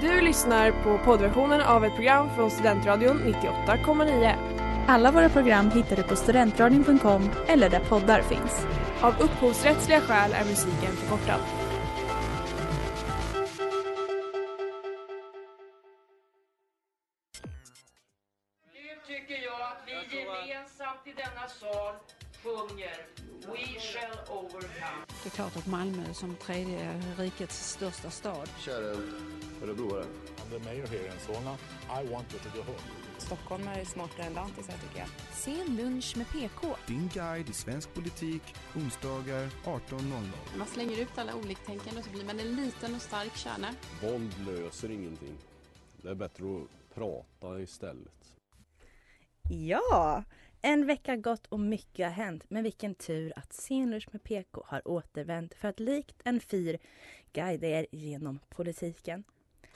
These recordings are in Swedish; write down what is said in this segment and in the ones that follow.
Du lyssnar på poddversionen av ett program från Studentradion 98,9. Alla våra program hittar du på studentradion.com eller där poddar finns. Av upphovsrättsliga skäl är musiken förkortad. Nu tycker jag att vi gemensamt i denna sal sjunger klart att Malmö som tredje rikets största stad. Kära örebroare. The mayor here in Solna. I want you to go home. Stockholm är smartare än lantisar tycker jag. Sen lunch med PK. Din guide i svensk politik, onsdagar 18.00. Man slänger ut alla oliktänkande och så blir man en liten och stark kärna. Våld löser ingenting. Det är bättre att prata istället. Ja, en vecka gått och mycket har hänt. Men vilken tur att Senlunch med PK har återvänt för att likt en fyr guida er genom politiken.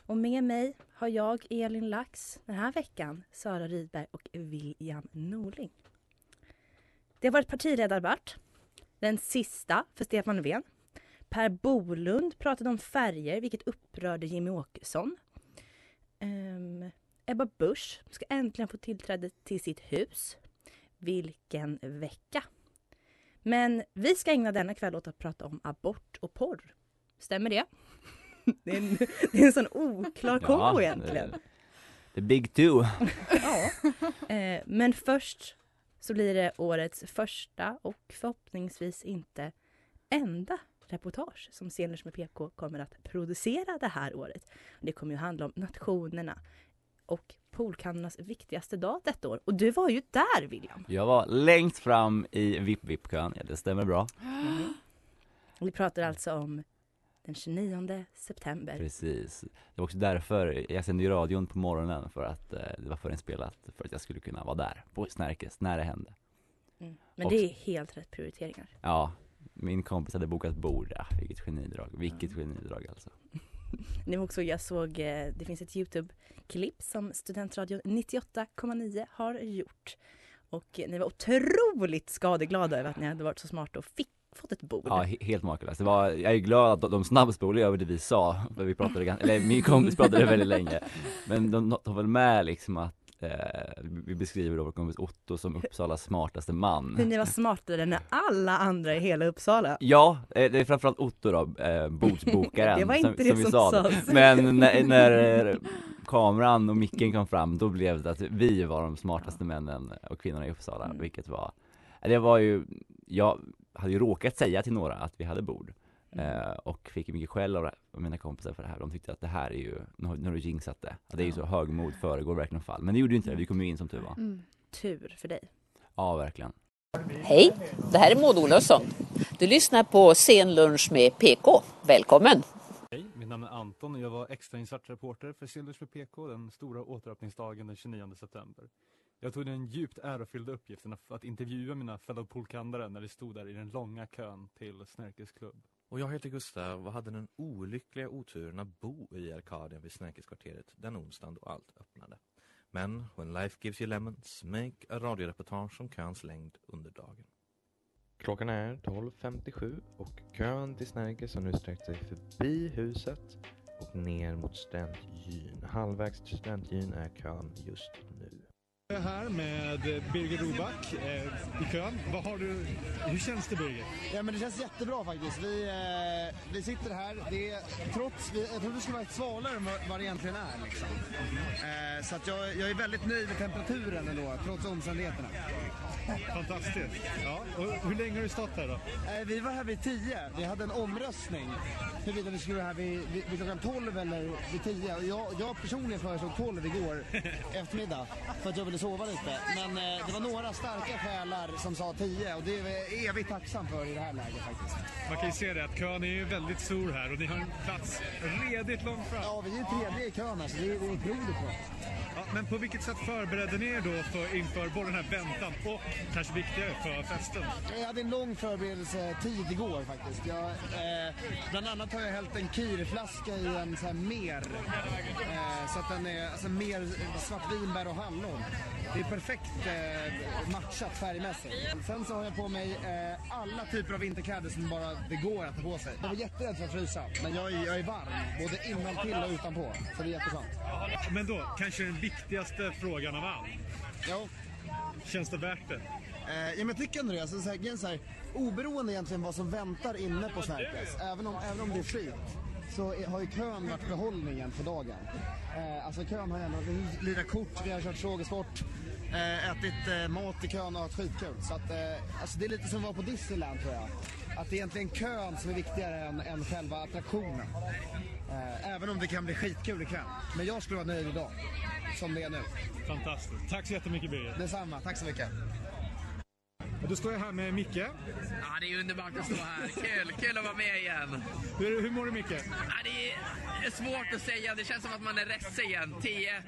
Och med mig har jag, Elin Lax, den här veckan Sara Rydberg och William Norling. Det har varit partiledardebatt. Den sista för Stefan Löfven. Per Bolund pratade om färger, vilket upprörde Jimmy Åkesson. Um, Ebba Busch ska äntligen få tillträde till sitt hus. Vilken vecka! Men vi ska ägna denna kväll åt att prata om abort och porr. Stämmer det? Det är en, det är en sån oklar kombo egentligen. The big two. Ja. Eh, men först så blir det årets första och förhoppningsvis inte enda reportage som Scenlunch med PK kommer att producera det här året. Det kommer ju handla om nationerna och poolkannornas viktigaste dag detta år. Och du var ju där William! Jag var längst fram i VIP-VIP-kön, ja det stämmer bra. Vi pratar alltså om den 29 september. Precis. Det var också därför jag sände radion på morgonen för att eh, det var förinspelat för att jag skulle kunna vara där på Snärkes när det hände. Mm. Men Och- det är helt rätt prioriteringar. Ja, min kompis hade bokat bord, ja, vilket genidrag, vilket genidrag alltså. Nu också, jag såg, eh, det finns ett Youtube-klipp som Studentradion 98,9 har gjort. Och ni var otroligt skadeglada över att ni hade varit så smarta och fick, fått ett bord. Ja, helt makalöst. Det var, jag är glad att de- snabbspolade över det vi sa, för vi pratade eller min kompis pratade väldigt länge. Men de tar väl med liksom att eh, vi beskriver då vår kompis Otto som Uppsalas smartaste man. Hur ni var smartare än alla andra i hela Uppsala. Ja, eh, det är framförallt Otto då, eh, bordsbokaren Det var inte som, det vi som sa. sades. Men när, när eh, kameran och micken kom fram, då blev det att vi var de smartaste männen och kvinnorna i Uppsala, Mm. vilket var, det var ju, jag hade ju råkat säga till några att vi hade bord. Mm. Eh, och fick mycket skäll av av mina kompisar för det här. De tyckte att det här är ju, nu har, nu har du jinxat det. Att det är ju så högmod föregår verkligen fall. Men det gjorde ju inte det, vi kom ju in som tur var. Mm. Tur för dig. Ja, verkligen. Hej, det här är Maud Olofsson. Du lyssnar på Scenlunch med PK. Välkommen! Hej, mitt namn är Anton och jag var extrainsatt reporter för Scenlunch med PK den stora återöppningsdagen den 29 september. Jag tog den djupt ärofyllda uppgiften att- att intervjua mina fellow poolkandare när de stod där i den långa kön till Snärkes klubb. Och jag heter Gustav och hade den olyckliga oturen att bo i Arkadien vid Snärkeskvarteret den onsdagen då allt öppnade. Men when life gives you lemons, make a radioreportage om köns längd under dagen. Klockan är 12.57 och kön till Snärkes har nu sträckt sig förbi huset och ner mot Studentgyn. Halvvägs till Studentgyn är kön just nu. Jag är här med Birger Roback i kön. Vad har du, hur känns det Birger? Ja men det känns jättebra faktiskt. Vi, eh, vi sitter här, det är, trots, vi, jag trodde det skulle vara ett svalare än vad, vad det egentligen är liksom. Eh, så att jag, jag är väldigt nöjd med temperaturen ändå, trots omständigheterna. Fantastiskt. Ja, och hur länge har du stått här då? Eh, vi var här vid 10, vi hade en omröstning huruvida vi skulle vara här vid, vid, vid klockan 12 eller vid 10. Och jag, jag personligen föreslog 12 igår eftermiddag för att jag ville sova lite. Men eh, det var några starka själar som sa 10 och det är evigt tacksam för i det här läget faktiskt. Man kan ju se det att kön är ju väldigt stor här och ni har en plats redigt långt fram. Ja, vi är tredje i kön här så det är, det är otroligt bra. Ja, men på vilket sätt förberedde ni er då för, inför både den här väntan och kanske viktigare för festen? Jag hade en lång förberedelsetid igår faktiskt. Jag, eh, bland annat har jag hällt en kirflaska i en sån här mer. Eh, så att den är alltså mer svartvinbär och hallon. Det är perfekt eh, matchat färgmässigt. Sen så har jag på mig eh, alla typer av vinterkläder som bara det går att ta på sig. Jag var jätterädd för att frysa, men jag är, jag är varm. Både innantill och utanpå. Så det är jätteskönt. Men då, kanske den viktigaste frågan av allt. Jo. Känns det värt det? Eh, ja, men jag tycker ändå det. Alltså, så här, så oberoende egentligen vad som väntar inne på Snärkes, även om, även om det är skit, så har ju kön varit behållningen på dagen. Eh, alltså kön har ju ändå, vi lirat kort, vi har kört frågesport, eh, ätit eh, mat i kön och haft skitkul. Så att, eh, alltså det är lite som att vara på Disneyland tror jag. Att det är egentligen kön som är viktigare än, än själva attraktionen. Eh, även om det kan bli skitkul ikväll. Men jag skulle vara nöjd idag, som det är nu. Fantastiskt. Tack så jättemycket Birger. Detsamma, tack så mycket. Då står här med Micke. Ja, det är underbart att stå här. Kul, kul att vara med igen. Hur, hur mår du Micke? Ja, det är svårt att säga. Det känns som att man är rätt sen. 10.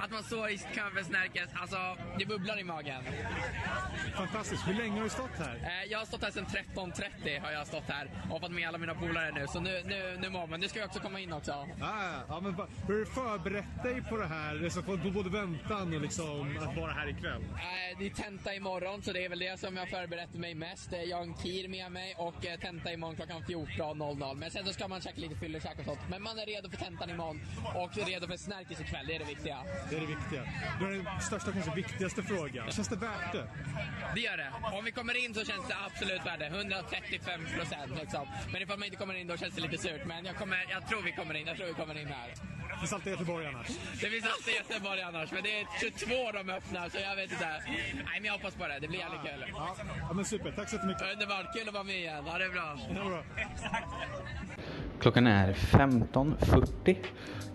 Att man står i kön för Snärkes. Alltså, det bubblar i magen. Fantastiskt. Hur länge har du stått här? Eh, Jag har stått här sedan 13.30 har jag stått här och fått med alla mina polare nu. Så nu, nu, nu mår man. Nu ska jag också komma in också. Ah, ja, men hur har du förberett dig på det här? På både väntan och liksom att vara här ikväll? Eh, Det är tenta imorgon så det är väl det som jag förberett mig mest. Jag har en kir med mig och eh, tenta imorgon klockan 14.00. Men sen så ska man käka lite fyllekäk och sånt. Men man är redo för tentan imorgon och redo för Snärkes ikväll. Det är det viktiga. Det är det viktiga. Då är den största, kanske viktigaste frågan. Känns det värt det? Det gör det. Om vi kommer in så känns det absolut värt det. 135 procent liksom. Men ifall man inte kommer in då känns det lite surt. Men jag, kommer, jag tror vi kommer in. Jag tror vi kommer in här. Det finns alltid Göteborg annars. Det finns alltid Göteborg annars. Men det är 22 de öppnar så jag vet inte. Nej men jag hoppas på det. Det blir jävligt kul. Ja, ja men super. Tack så jättemycket. Underbart. Kul att vara med igen. Ha det bra. Ja, bra. Klockan är 15.40.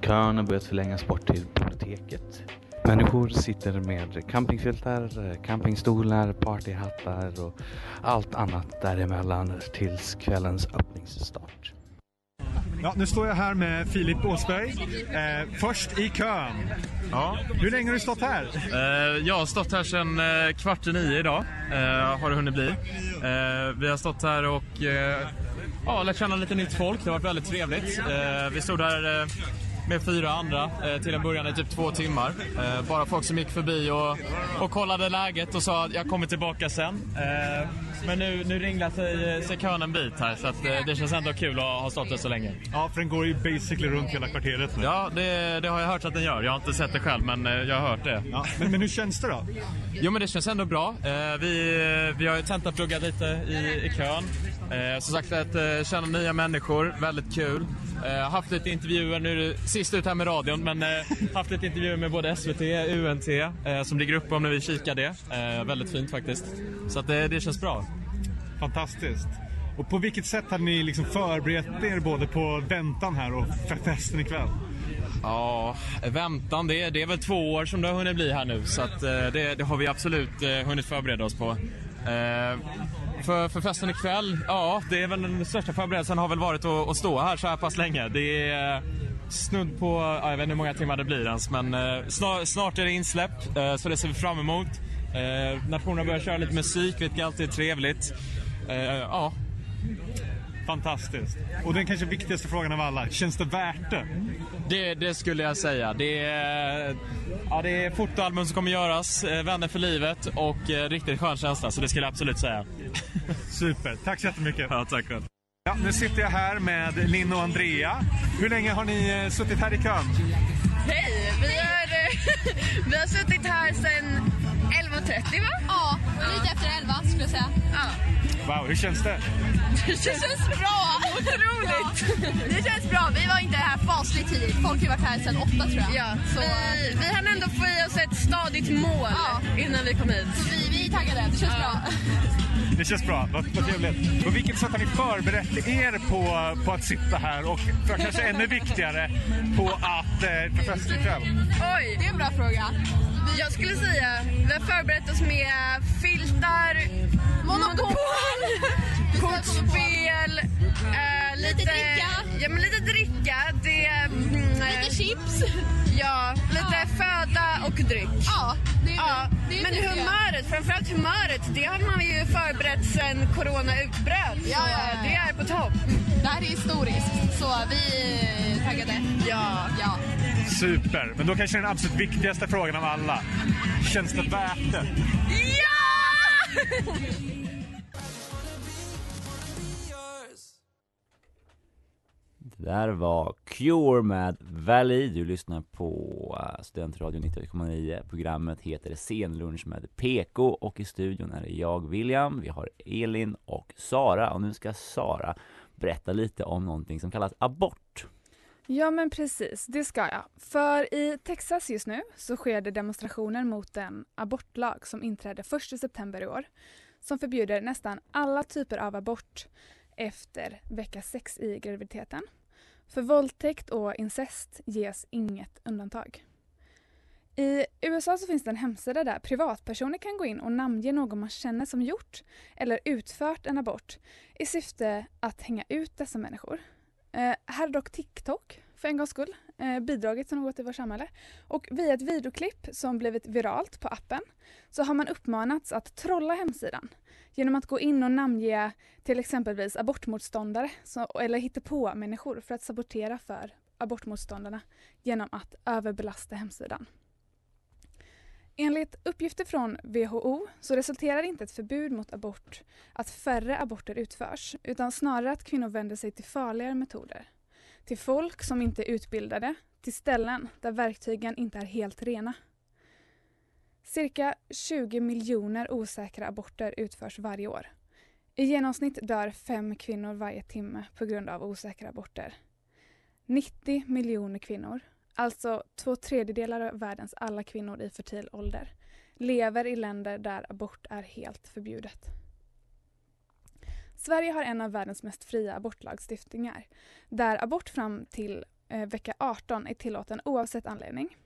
Kön har börjat förlängas bort till biblioteket. Människor sitter med campingfiltar, campingstolar, partyhattar och allt annat däremellan tills kvällens öppningsstart. Ja, nu står jag här med Filip Åsberg. Eh, först i kön. Ja. Hur länge har du stått här? Eh, jag har stått här sedan eh, kvart i nio idag, eh, har det hunnit bli. Eh, vi har stått här och eh, ja, lärt känna lite nytt folk, det har varit väldigt trevligt. Vi stod här med fyra andra till en början i typ två timmar. Bara folk som gick förbi och, och kollade läget och sa att jag kommer tillbaka sen. Eh, men nu, nu ringlar sig, sig kön en bit här så att, eh, det känns ändå kul att ha stått här så länge. Ja, för den går ju basically runt hela kvarteret nu. Ja, det, det har jag hört att den gör. Jag har inte sett det själv, men eh, jag har hört det. Ja, men, men hur känns det då? Jo, men det känns ändå bra. Eh, vi, vi har ju tentapluggat lite i, i kön. Eh, som sagt, att eh, känna nya människor, väldigt kul. Eh, haft lite intervjuer, nu är det sist ut här med radion, men eh, haft lite intervjuer med både SVT, UNT, eh, som ligger uppe om ni vill kika det. Eh, väldigt fint faktiskt. Så att det känns bra. Fantastiskt. Och på vilket sätt har ni liksom förberett er både på väntan här och för festen ikväll? Ja, väntan, det är, det är väl två år som det har hunnit bli här nu. Så att, eh, det, det har vi absolut eh, hunnit förbereda oss på. Eh, för, för festen ikväll, ja, det är väl den största förberedelsen har väl varit att, att stå här så här pass länge. Det är eh, snudd på, ja, jag vet inte hur många timmar det blir ens, men eh, snart, snart är det insläpp, eh, så det ser vi fram emot. Eh, nationen börjar köra lite musik, vilket alltid är trevligt. Eh, ja, Fantastiskt. Och den kanske viktigaste frågan av alla, känns det värt det? Det, det skulle jag säga. Det är, ja, det är fotoalbum som kommer göras, eh, Vänner för livet och eh, riktigt skön känsla. Så det skulle jag absolut säga. Super, tack så jättemycket. Ja, tack själv. Ja, nu sitter jag här med Linn och Andrea. Hur länge har ni suttit här i kön? Hej! Vi har, eh, vi har suttit här sedan 11.30 va? Ja, lite efter 11 skulle jag säga. Ja. Wow, hur känns det? Det känns bra! Otroligt! Det känns bra. Vi var inte här fasligt tidigt. Folk har varit här sedan 8 tror jag. Ja, så vi, vi hann ändå få i oss ett stadigt mål innan vi kom hit. Så vi, vi är taggade, det känns bra. Det känns bra, vad, vad trevligt. På vilket sätt har ni förberett er på, på att sitta här och för kanske ännu viktigare på att eh, för festen ikväll? Oj! Det är en bra fråga. Jag skulle säga, vi har förberett oss med filtar, monopol, kortspel, eh, lite, dricka. Ja, men lite dricka. Det, mm, eh, Lite chips. Ja, lite föda och dryck. Ja, det är Ja, det. är men det. humöret, framförallt humöret, det har man ju förberett sen corona utbröt. Ja, ja, ja, ja. det är på topp. Det här är historiskt, så vi är taggade. Ja. Ja. Super. Men då kanske den absolut viktigaste frågan av alla. Känns det värt det? Ja! Det där var Cure med Valley. Du lyssnar på eh, Studentradion 98,9. Programmet heter Scenlunch med PK och i studion är det jag, William, vi har Elin och Sara. Och nu ska Sara berätta lite om någonting som kallas abort. Ja men precis, det ska jag. För i Texas just nu så sker det demonstrationer mot den abortlag som inträdde 1 september i år. Som förbjuder nästan alla typer av abort efter vecka 6 i graviditeten. För våldtäkt och incest ges inget undantag. I USA så finns det en hemsida där privatpersoner kan gå in och namnge någon man känner som gjort eller utfört en abort i syfte att hänga ut dessa människor. Eh, här har dock TikTok för en gångs skull eh, bidragit till något i vårt samhälle. Och via ett videoklipp som blivit viralt på appen så har man uppmanats att trolla hemsidan genom att gå in och namnge till exempelvis abortmotståndare så, eller hitta på människor för att sabotera för abortmotståndarna genom att överbelasta hemsidan. Enligt uppgifter från WHO så resulterar inte ett förbud mot abort att färre aborter utförs utan snarare att kvinnor vänder sig till farligare metoder. Till folk som inte är utbildade, till ställen där verktygen inte är helt rena. Cirka 20 miljoner osäkra aborter utförs varje år. I genomsnitt dör fem kvinnor varje timme på grund av osäkra aborter. 90 miljoner kvinnor, alltså två tredjedelar av världens alla kvinnor i fertil ålder, lever i länder där abort är helt förbjudet. Sverige har en av världens mest fria abortlagstiftningar där abort fram till eh, vecka 18 är tillåten oavsett anledning.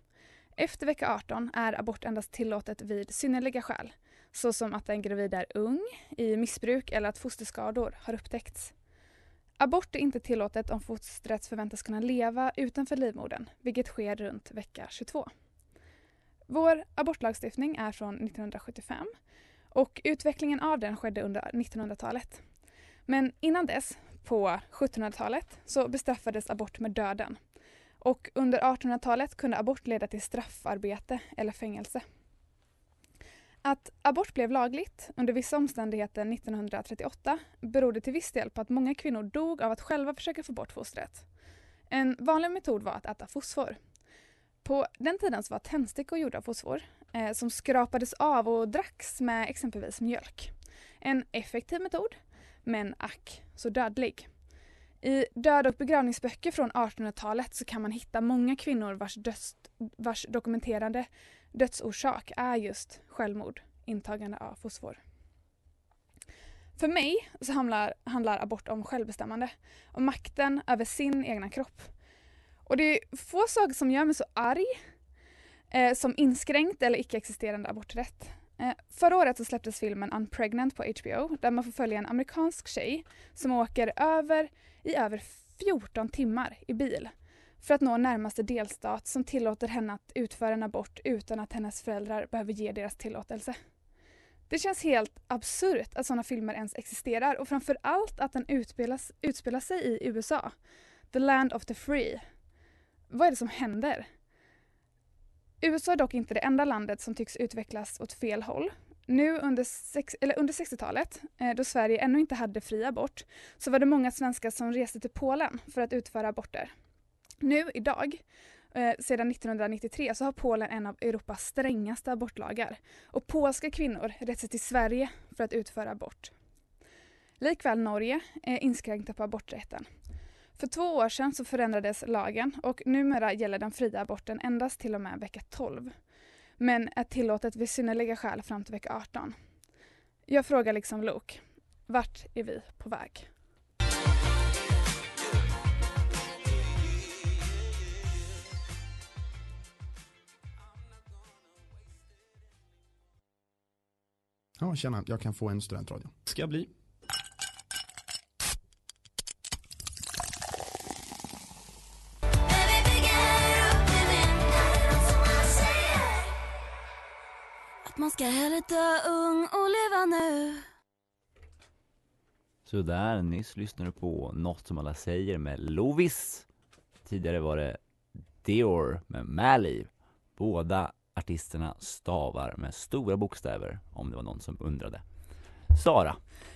Efter vecka 18 är abort endast tillåtet vid synnerliga skäl såsom att en gravid är ung, i missbruk eller att fosterskador har upptäckts. Abort är inte tillåtet om fostret förväntas kunna leva utanför livmodern, vilket sker runt vecka 22. Vår abortlagstiftning är från 1975 och utvecklingen av den skedde under 1900-talet. Men innan dess, på 1700-talet, så bestraffades abort med döden. Och under 1800-talet kunde abort leda till straffarbete eller fängelse. Att abort blev lagligt under vissa omständigheter 1938 berodde till viss del på att många kvinnor dog av att själva försöka få bort fostret. En vanlig metod var att äta fosfor. På den tiden så var tändstickor gjorda av fosfor eh, som skrapades av och dracks med exempelvis mjölk. En effektiv metod, men ack så dödlig. I död och begravningsböcker från 1800-talet så kan man hitta många kvinnor vars, döds, vars dokumenterade dödsorsak är just självmord, intagande av fosfor. För mig så handlar, handlar abort om självbestämmande, om makten över sin egna kropp. Och det är få saker som gör mig så arg eh, som inskränkt eller icke-existerande aborträtt. Eh, förra året så släpptes filmen Unpregnant på HBO där man får följa en amerikansk tjej som åker över i över 14 timmar i bil för att nå närmaste delstat som tillåter henne att utföra en abort utan att hennes föräldrar behöver ge deras tillåtelse. Det känns helt absurt att sådana filmer ens existerar och framför allt att den utspelas, utspelar sig i USA. The land of the free. Vad är det som händer? USA är dock inte det enda landet som tycks utvecklas åt fel håll. Nu under, sex, eller under 60-talet, eh, då Sverige ännu inte hade fri abort, så var det många svenskar som reste till Polen för att utföra aborter. Nu idag, eh, sedan 1993, så har Polen en av Europas strängaste abortlagar. Och polska kvinnor rätt sig till Sverige för att utföra abort. Likväl Norge är inskränkta på aborträtten. För två år sedan så förändrades lagen och numera gäller den fria aborten endast till och med vecka 12. Men är tillåtet vid synnerliga skäl fram till vecka 18. Jag frågar liksom Luke, vart är vi på väg? Ja, tjena, jag kan få en studentradio. Ska bli. Att man ska hellre dö ung och leva nu Så där, nyss lyssnade du på Något som alla säger med Lovis. Tidigare var det Dior med Maliv. Båda artisterna stavar med stora bokstäver, om det var någon som undrade. Sara,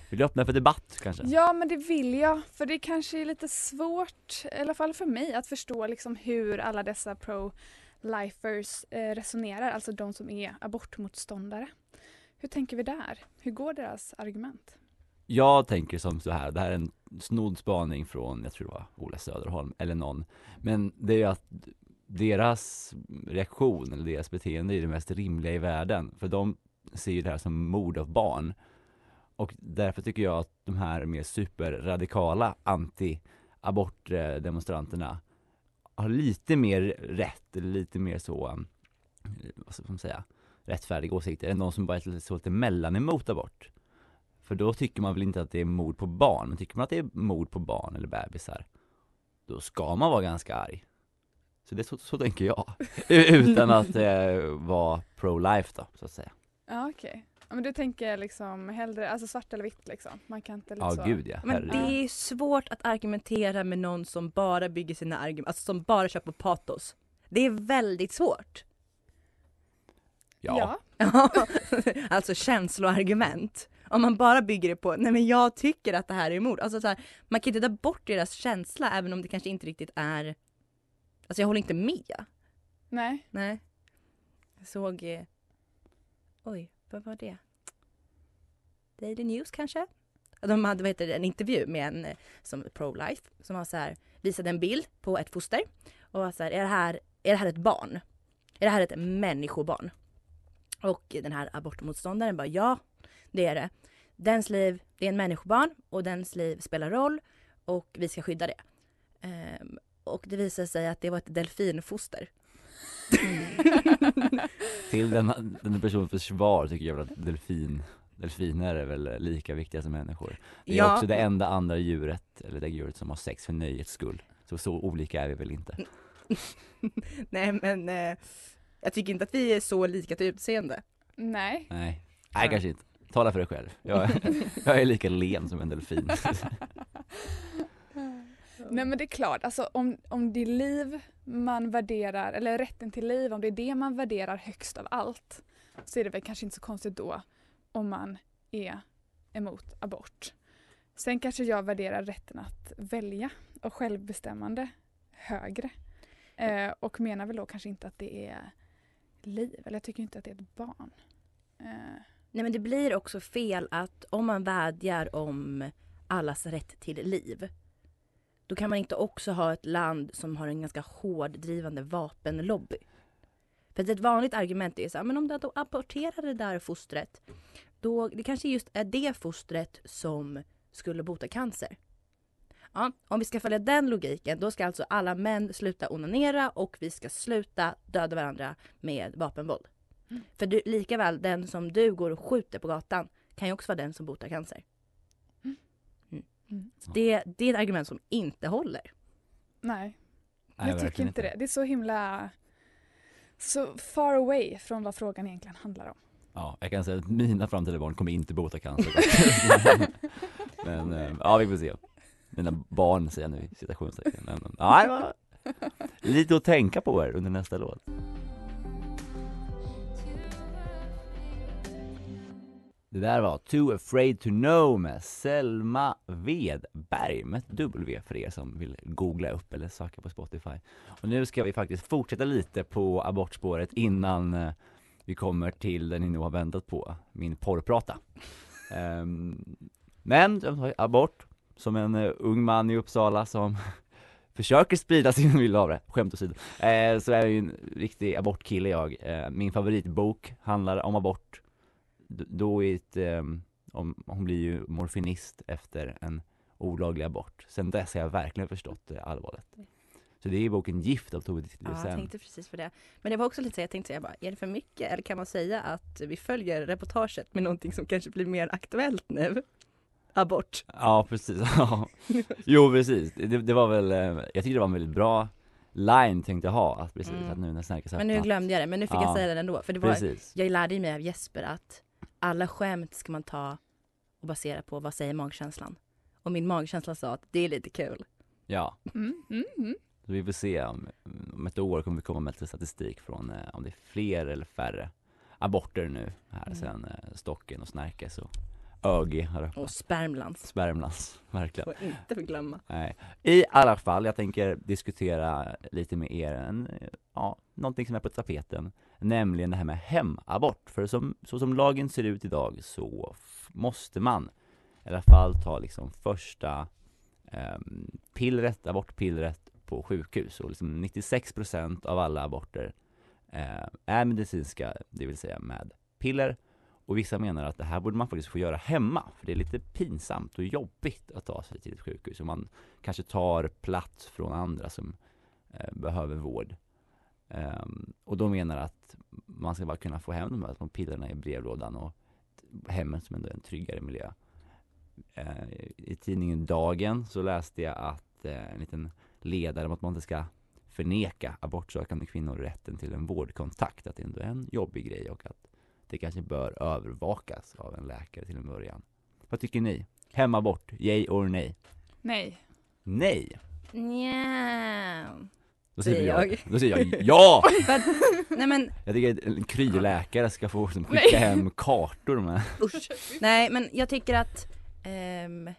vill du öppna för debatt kanske? Ja, men det vill jag. För det kanske är lite svårt, i alla fall för mig, att förstå liksom hur alla dessa pro-lifers eh, resonerar, alltså de som är abortmotståndare. Hur tänker vi där? Hur går deras argument? Jag tänker som så här, det här är en snodd spaning från, jag tror det var Ola Söderholm eller någon. Men det är ju att deras reaktion eller deras beteende är det mest rimliga i världen. För de ser ju det här som mord av barn. Och därför tycker jag att de här mer superradikala anti-abortdemonstranterna har lite mer rätt, eller lite mer så, um, vad ska man säga, rättfärdiga åsikter än de som bara är lite så lite mellan emot abort. För då tycker man väl inte att det är mord på barn, men tycker man att det är mord på barn eller bebisar, då ska man vara ganska arg. Så det så, så tänker jag. Utan att eh, vara pro-life då, så att säga. Ja, okej. Ja, men du tänker liksom hellre, alltså svart eller vitt liksom? Man kan inte Ja, liksom... gud ja. Men det är svårt att argumentera med någon som bara bygger sina argument, alltså som bara kör på patos. Det är väldigt svårt. Ja. Ja. alltså känsloargument. Om man bara bygger det på, nej men jag tycker att det här är mord. Alltså så här, man kan inte ta bort deras känsla även om det kanske inte riktigt är, alltså jag håller inte med. Nej. Nej. Jag såg, eh... oj, vad var det? Daily News kanske? De hade vad heter det, en intervju med en eh, som pro-life som var så här, visade en bild på ett foster och var så här, är det här, är det här ett barn? Är det här ett människobarn? Och den här abortmotståndaren bara ja, det är det. Dens liv, det är en människobarn och dens liv spelar roll och vi ska skydda det. Ehm, och det visade sig att det var ett delfinfoster. Till den, den personens försvar tycker jag att delfin, delfiner är väl lika viktiga som människor. Det är Ja. också det enda andra djuret, eller det djuret som har sex för nöjets skull. Så så olika är vi väl inte. Nej men eh, jag tycker inte att vi är så lika till utseende. Nej. Nej, nej kanske inte. Tala för dig själv. Jag, jag är lika len som en delfin. Nej men det är klart, alltså om, om det är liv man värderar, eller rätten till liv, om det är det man värderar högst av allt så är det väl kanske inte så konstigt då om man är emot abort. Sen kanske jag värderar rätten att välja och självbestämmande högre. Eh, och menar väl då kanske inte att det är liv, eller jag tycker inte att det är ett barn. Eh, Nej men det blir också fel att om man vädjar om allas rätt till liv då kan man inte också ha ett land som har en ganska hård drivande vapenlobby. För ett vanligt argument är så här, men om du då aborterar det där fostret då det kanske just är det fostret som skulle bota cancer. Ja, om vi ska följa den logiken då ska alltså alla män sluta onanera och vi ska sluta döda varandra med vapenvåld. För du, lika väl den som du går och skjuter på gatan kan ju också vara den som botar cancer. Mm. Det, det är ett argument som inte håller. nej, Nej, jag tycker inte det. Det är så himla så far away från vad frågan egentligen handlar om. Ja, jag kan säga att mina framtida barn kommer inte bota cancer. Men, eh, ja vi får se. Mina barn säger jag nu i citationstecken. Men, ja, lite att tänka på här under nästa låt. Det där var Too Afraid To Know med Selma Wedberg med ett W för er som vill googla upp eller söka på Spotify. Och nu ska vi faktiskt fortsätta lite på abortspåret innan eh, vi kommer till det ni nog har väntat på, min porrprata. Ehm, men, abort, som en eh, ung man i Uppsala som försöker sprida sin vilja av det, skämt åsido, eh, så är jag ju en riktig abortkille jag. Eh, min favoritbok handlar om abort, då är ett, eh, om, hon blir ju morfinist efter en olaglig abort. Sen dess har jag verkligen förstått allvaret. Så det är boken Gift av Tove Ja, jag Ditlevsen. tänkte precis för det. Men det var också lite så jag tänkte säga bara, är det för mycket? Eller kan man säga att vi följer reportaget med någonting som kanske blir mer aktuellt nu? Abort. Ja precis, ja. Jo precis, det, det var väl, eh, jag tyckte det var en väldigt bra line tänkte jag ha, att precis Mm. att nu när Snärkes Men nu glömde jag det, men nu fick jag säga det ändå. För det var, Precis. jag lärde ju mig av Jesper att alla skämt ska man ta och basera på vad säger magkänslan. Och min magkänsla sa att det är lite kul. Ja, Mm, mm, mm. så vi får se om, om ett år kommer vi komma med lite statistik från eh, om det är fler eller färre aborter nu här Mm. sen eh, Stocken och Snärkes och ÖG har öppnat. Och Spermlands. Spermlands, verkligen. Får inte förglömma. Nej. I alla fall, jag tänker diskutera lite med er, en, ja, någonting som är på tapeten, nämligen det här med hemabort. För som, så som lagen ser ut idag så måste man i alla fall ta liksom första eh, pillret, abortpillret på sjukhus och liksom 96% av alla aborter eh, är medicinska, det vill säga med piller och vissa menar att det här borde man faktiskt få göra hemma, för det är lite pinsamt och jobbigt att ta sig till ett sjukhus och man kanske tar plats från andra som eh, behöver vård. Ehm, och de menar att man ska bara kunna få hem de här små pillerna i brevlådan och hemmet som ändå är en tryggare miljö. Eh, I tidningen Dagen så läste jag att eh, en liten ledare om att man inte ska förneka abortsökande kvinnor rätten till en vårdkontakt, att det ändå är en jobbig grej och att det kanske bör övervakas av en läkare till en början. Vad tycker ni? Hemabort, yay or nej? Nej. Nej! Nja. Då säger Säger jag, jag. då säger jag ja! För att- Nej men Jag tycker att en kryläkare ska få liksom, Nej. skicka hem kartor med Usch. Nej men jag tycker att ehm,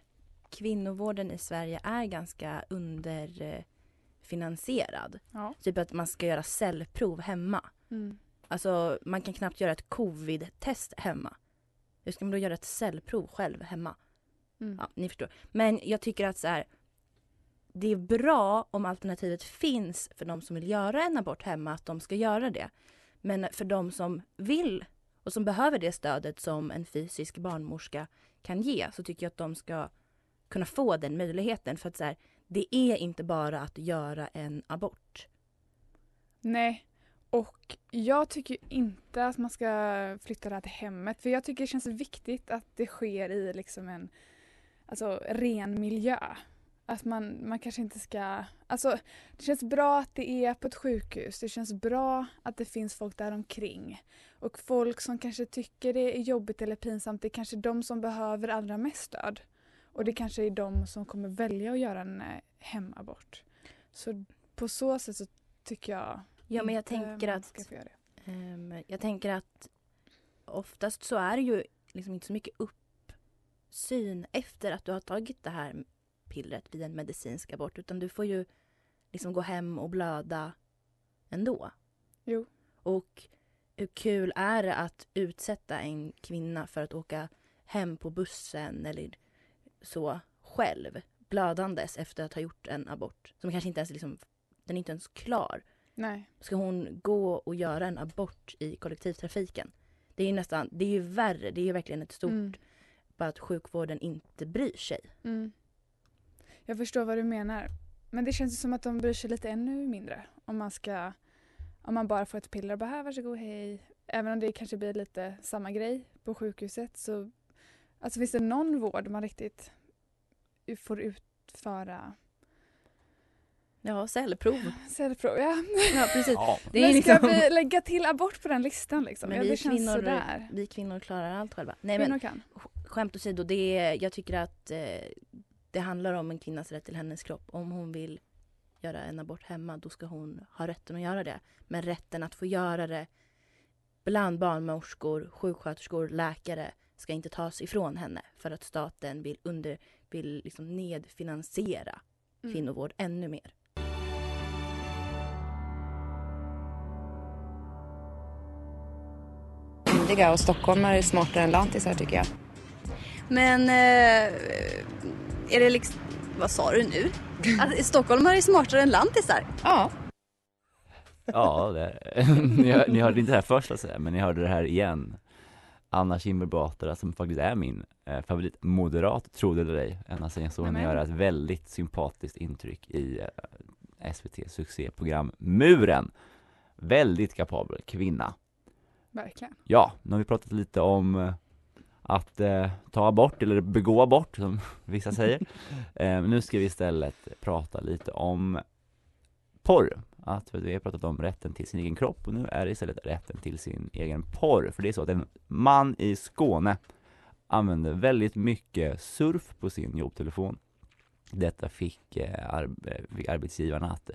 kvinnovården i Sverige är ganska underfinansierad. Ja. Typ att man ska göra cellprov hemma. Mm. Alltså man kan knappt göra ett covid-test hemma. Hur ska man då göra ett cellprov själv hemma? Mm. Ja, ni förstår. Men jag tycker att så här, det är bra om alternativet finns för de som vill göra en abort hemma, att de ska göra det. Men för de som vill och som behöver det stödet som en fysisk barnmorska kan ge så tycker jag att de ska kunna få den möjligheten. För att så här, det är inte bara att göra en abort. Nej. Och jag tycker inte att man ska flytta det här till hemmet. För jag tycker det känns viktigt att det sker i liksom en alltså, ren miljö. Att man, man kanske inte ska... Alltså, det känns bra att det är på ett sjukhus. Det känns bra att det finns folk där omkring. Och folk som kanske tycker det är jobbigt eller pinsamt, det är kanske de som behöver allra mest stöd. Och det kanske är de som kommer välja att göra en eh, hemabort. Så på så sätt så tycker jag Ja, men jag tänker att-. Ehm, jag tänker att oftast så är det ju liksom inte så mycket uppsyn efter att du har tagit det här pillret vid en medicinsk abort utan du får ju liksom gå hem och blöda ändå. Jo. Och hur kul är det att utsätta en kvinna för att åka hem på bussen eller så själv blödandes efter att ha gjort en abort som kanske inte ens liksom, den är inte ens klar. Nej. Ska hon gå och göra en abort i kollektivtrafiken? Det är ju nästan, det är ju värre, det är ju verkligen ett stort, Mm. bara att sjukvården inte bryr sig. Mm. Jag förstår vad du menar. Men det känns ju som att de bryr sig lite ännu mindre. Om man ska om man bara får ett piller och bara här varsågod hej. Även om det kanske blir lite samma grej på sjukhuset så alltså finns det någon vård man riktigt får utföra Ja, cellprov. cellprov? Ja, Ja, precis. Ja. Det är Men ska liksom... vi lägga till abort på den listan liksom? Men ja, vi, känns kvinnor, sådär. vi kvinnor klarar allt själva. Nej, Kvinnor men, kan. sk- skämt åsido, det är, jag tycker att eh, det handlar om en kvinnas rätt till hennes kropp. Om hon vill göra en abort hemma, då ska hon ha rätten att göra det. Men rätten att få göra det bland barnmorskor, sjuksköterskor, läkare ska inte tas ifrån henne för att staten vill, under, vill liksom nedfinansiera Mm. kvinnovård ännu mer. Och stockholmare är smartare än lantisar tycker jag. Men eh, är det liksom, vad sa du nu? Att stockholmare är smartare än lantisar? Ja. Ja, det, ni, hör- ni hörde inte det här först så att säga, men ni hörde det här igen Anna Kinberg Batra som faktiskt är min eh, favoritmoderat, tro det eller ej Ända sen jag såg henne göra ett väldigt sympatiskt intryck i eh, SVT succéprogram Muren Väldigt kapabel kvinna Verkligen. Ja, nu har vi pratat lite om eh, att eh, ta abort, eller begå abort som vissa säger. eh, nu ska vi istället prata lite om porr. Att vi har pratat om rätten till sin egen kropp och nu är det istället rätten till sin egen porr. För det är så att en man i Skåne använder väldigt mycket surf på sin jobbtelefon. Detta fick, eh, arb- eh, fick arbetsgivarna att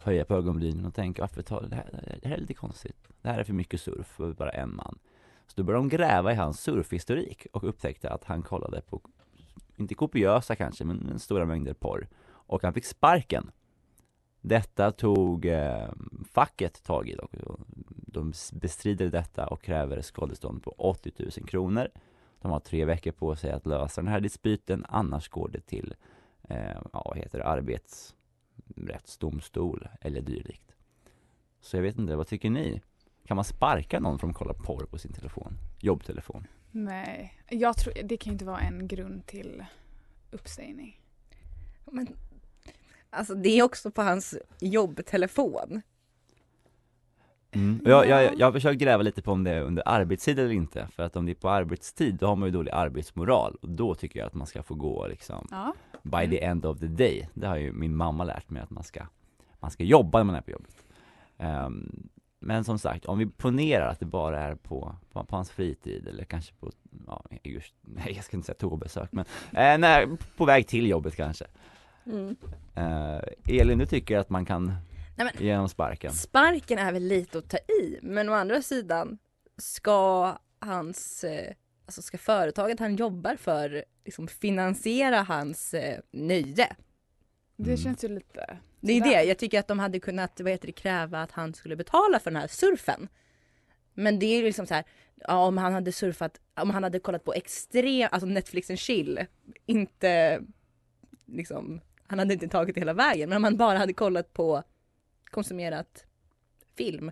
höja på ögonbrynen och tänka varför tar det här, det här är lite konstigt. Det här är för mycket surf för bara en man. Så då började de gräva i hans surfhistorik och upptäckte att han kollade på, inte kopiösa kanske, men, men stora mängder porr. Och han fick sparken. Detta tog eh, facket tag i dock. De bestrider detta och kräver skadestånd på 80 000 kronor. De har tre veckor på sig att lösa den här dispyten, annars går det till eh, ja, vad heter det, arbetsrättsdomstol eller dylikt. Så jag vet inte, vad tycker ni? Kan man sparka någon för att de kollar porr på sin telefon? Jobbtelefon? Nej, jag tror, det kan ju inte vara en grund till uppsägning. Men, alltså det är också på hans jobbtelefon. Mm. Jag, jag, jag har försökt gräva lite på om det är under arbetstid eller inte, för att om det är på arbetstid då har man ju dålig arbetsmoral och då tycker jag att man ska få gå liksom Ja. by the end of the day. Det har ju min mamma lärt mig att man ska, man ska jobba när man är på jobbet. Ehm, men som sagt, om vi ponerar att det bara är på, på, på hans fritid eller kanske på, ja, just, nej jag ska inte säga toabesök men, eh, nej, på väg till jobbet kanske. Mm. Eh, Elin, du tycker att man kan Nej, men- ge honom sparken? Sparken är väl lite att ta i, men å andra sidan ska hans, eh, alltså ska företaget han jobbar för liksom finansiera hans eh, nöje. Det känns ju lite Det är det, jag tycker att de hade kunnat vad heter det, kräva att han skulle betala för den här surfen. Men det är ju liksom så här, ja, om han hade surfat, om han hade kollat på extrem, alltså Netflix and chill, inte liksom, han hade inte tagit det hela vägen, men om han bara hade kollat på konsumerat film,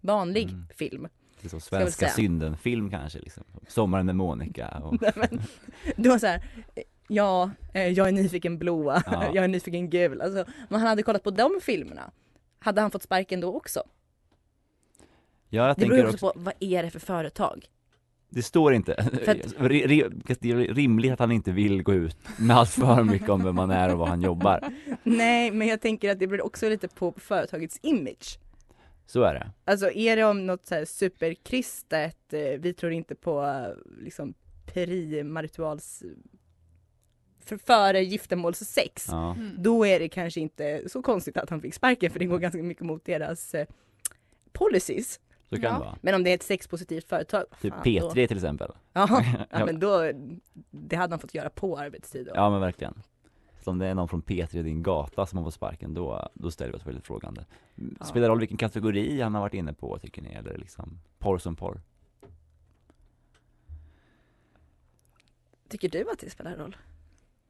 vanlig film. Det är som ska jag väl Svenska synden-film kanske liksom. Sommaren med Monica och Nej, men, du var så här, ja, eh, jag är nyfiken blåa, Ja. jag är nyfiken gul. Alltså, om han hade kollat på de filmerna, hade han fått sparken då också? Ja, jag det beror också också, på, vad är det för företag? det står inte. Att- Det är rimligt att han inte vill gå ut med allt för mycket om vem man är och vad han jobbar. Nej, men jag tänker att det beror också lite på företagets image. Så är det. Alltså är det om något så här superkristet, eh, vi tror inte på eh, liksom perimarituals för före giftermålssex, Ja. Mm. då är det kanske inte så konstigt att han fick sparken för det går ganska mycket mot deras eh, policies. Så kan det vara. Men om det är ett sexpositivt företag, Typ fan, P3 då... till exempel. Ja, ja, men då, det hade han fått göra på arbetstid då. Ja men verkligen. Så om det är någon från P3 i din gata som har fått sparken, då, då ställer vi oss väldigt frågande. Ja. Spelar det roll vilken kategori han har varit inne på tycker ni, eller liksom porr som porr? Tycker du att det spelar roll?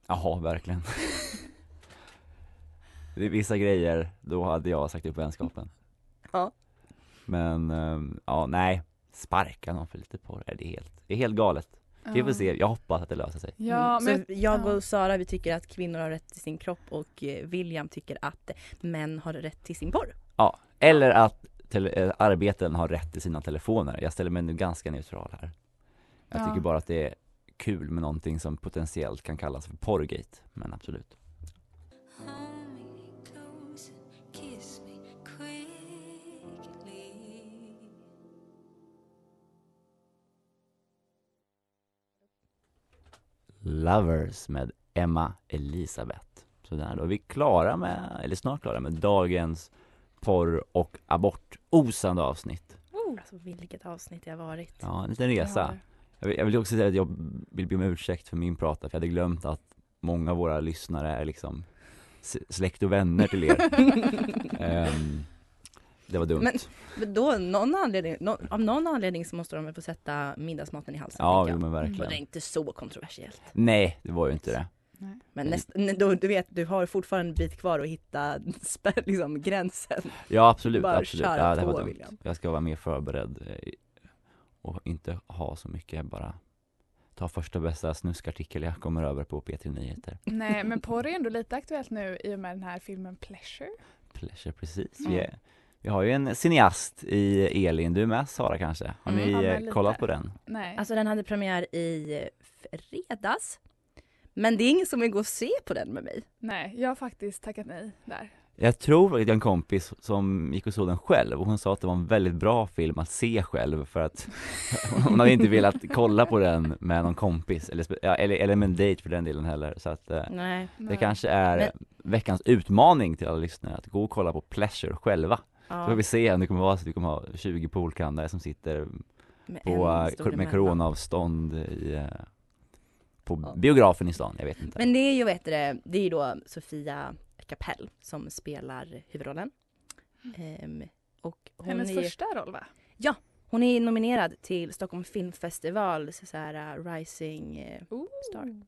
Jaha, verkligen. det är vissa grejer, då hade jag sagt upp vänskapen. Ja. Men, ehm, ja nej, sparka någon för lite porr, är det helt, det är helt galet. Vi får Ja. se, jag hoppas att det löser sig. Ja, Mm. men- så jag ja. och Sara vi tycker att kvinnor har rätt till sin kropp och eh, William tycker att män har rätt till sin porr. Ja, eller att eh, arbeten har rätt till sina telefoner. Jag ställer mig nu ganska neutral här. Jag Ja. tycker bara att det är kul med någonting som potentiellt kan kallas för porrgate, men absolut. Lovers med Emma Elisabeth. Så där då är vi klara med, eller snart klara med dagens porr och abort osande avsnitt. Alltså vilket avsnitt det har varit. Ja, en liten resa. Jag vill, jag vill också säga att jag vill be om ursäkt för min prata, för jag hade glömt att många av våra lyssnare är liksom släkt och vänner till er. Ehm, det var dumt. Men, men då, någon anledning, nå- av någon anledning så måste de väl få sätta middagsmaten i halsen. Ja, jo, men verkligen. Och det är inte så kontroversiellt. Nej, det var ju inte det. Men näst, då, du vet, du har fortfarande en bit kvar att hitta liksom, gränsen. Ja absolut, Bara absolut. Ja, det var dumt. Jag ska vara mer förberedd eh, och inte ha så mycket bara ta första bästa snuskartikel jag kommer över på P3 Nyheter. Nej, men porr är ändå lite aktuellt nu i och med den här filmen Pleasure. Pleasure, precis. Mm. Vi, är, vi har ju en cineast i Elin, du är med Sara kanske? Har Mm. ni Ja, kollat på den? Nej. Alltså den hade premiär i fredags. Men det är ingen som vill gå och se på den med mig. Nej, jag har faktiskt tackat nej där. Jag tror att jag har en kompis som gick och såg den själv och hon sa att det var en väldigt bra film att se själv för att hon hade inte velat kolla på den med någon kompis eller, ja, eller, eller med en dejt för den delen heller så att eh, Nej. det Nej. kanske är Men- veckans utmaning till alla lyssnare att gå och kolla på Pleasure själva. Ja. Så får vi se om det kommer vara så att vi kommer ha 20 poolkandare som sitter Med på, eh, med coronaavstånd i, eh, på biografen i stan, jag vet inte. Men det är ju, vet du, det det är ju då Sofia Kapell som spelar huvudrollen. Ehm, och hon Hennes är, första roll va? Ja, hon är nominerad till Stockholm Filmfestival, så här uh, Rising eh, Star.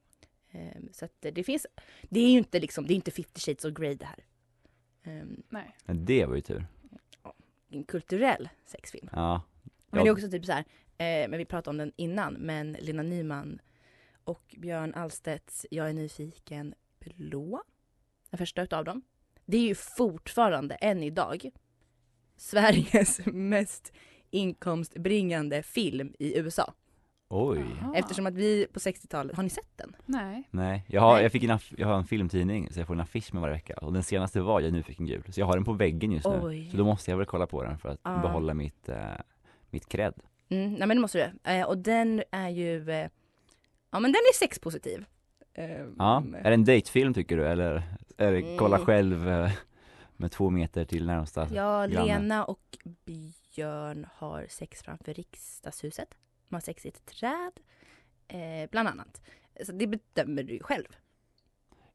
Ehm, så att det finns, det är ju inte liksom, det är inte 50 shades of Grey det här. Ehm, Nej. Men det var ju tur. en kulturell sexfilm. Ja. Men det är också typ så här, eh, men vi pratade om den innan, men Lena Nyman och Björn Alstedts Jag är nyfiken blå, den första utav dem. Det är ju fortfarande än idag Sveriges mest inkomstbringande film i USA. Oj. Eftersom att vi på 60-talet, har ni sett den? Nej. Nej, jag har, Nej. jag fick en, aff- jag har en filmtidning så jag får en affisch med varje vecka och den senaste var Jag är nyfiken gul, så jag har den på väggen just nu. Oj. Så då måste jag väl kolla på den för att Ja. behålla mitt, eh, mitt cred. Mm, nej men det måste du. Eh, och den är ju, eh, ja men den är sexpositiv. Eh, Ja, är det en dejtfilm tycker du eller är det kolla Mm. själv eh, med två meter till närmsta Ja, granne? Lena och Björn har sex framför riksdagshuset. De har sex i ett träd, eh, bland annat. Så det bedömer du ju själv.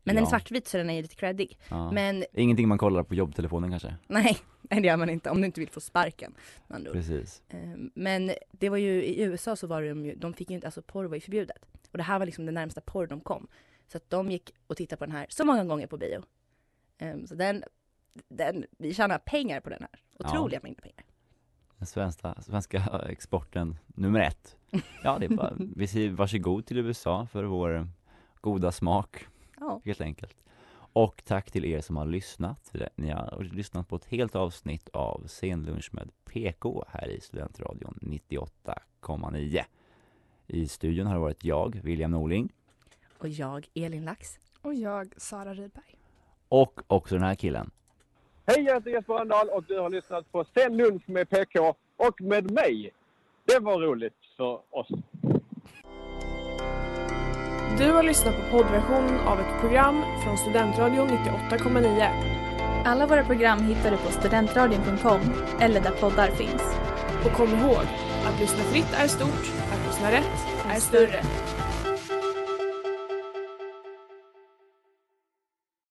Men den är Ja. svartvit så den är lite creddig. Ja. Men Ingenting man kollar på jobbtelefonen kanske? nej, det gör man inte om du inte vill få sparken. Precis. Eh, Men det var ju i USA så var de ju, de fick ju inte, alltså porr var ju förbjudet. Och det här var liksom den närmsta porr de kom. Så att de gick och tittade på den här så många gånger på bio. Eh, Så den, den, vi tjänar pengar på den här. Otroliga mängder pengar. Den svenska, svenska exporten nummer ett. Ja, det är bara, vi säger varsågod till USA för vår goda smak. Ja. Helt enkelt. Och tack till er som har lyssnat. Ni har lyssnat på ett helt avsnitt av Scenlunch med PK här i Studentradion 98,9. I studion har det varit jag, William Norling, Och jag, Elin Lax. Och jag, Sara Rydberg. och också den här killen. Hej, jag heter Jesper Rönndahl och du har lyssnat på Sen lunch med PK och med mig. Det var roligt för oss. Du har lyssnat på poddversion av ett program från Studentradion 98,9. Alla våra program hittar du på studentradion.com eller där poddar finns. Och kom ihåg, att lyssna fritt är stort, att lyssna rätt är större.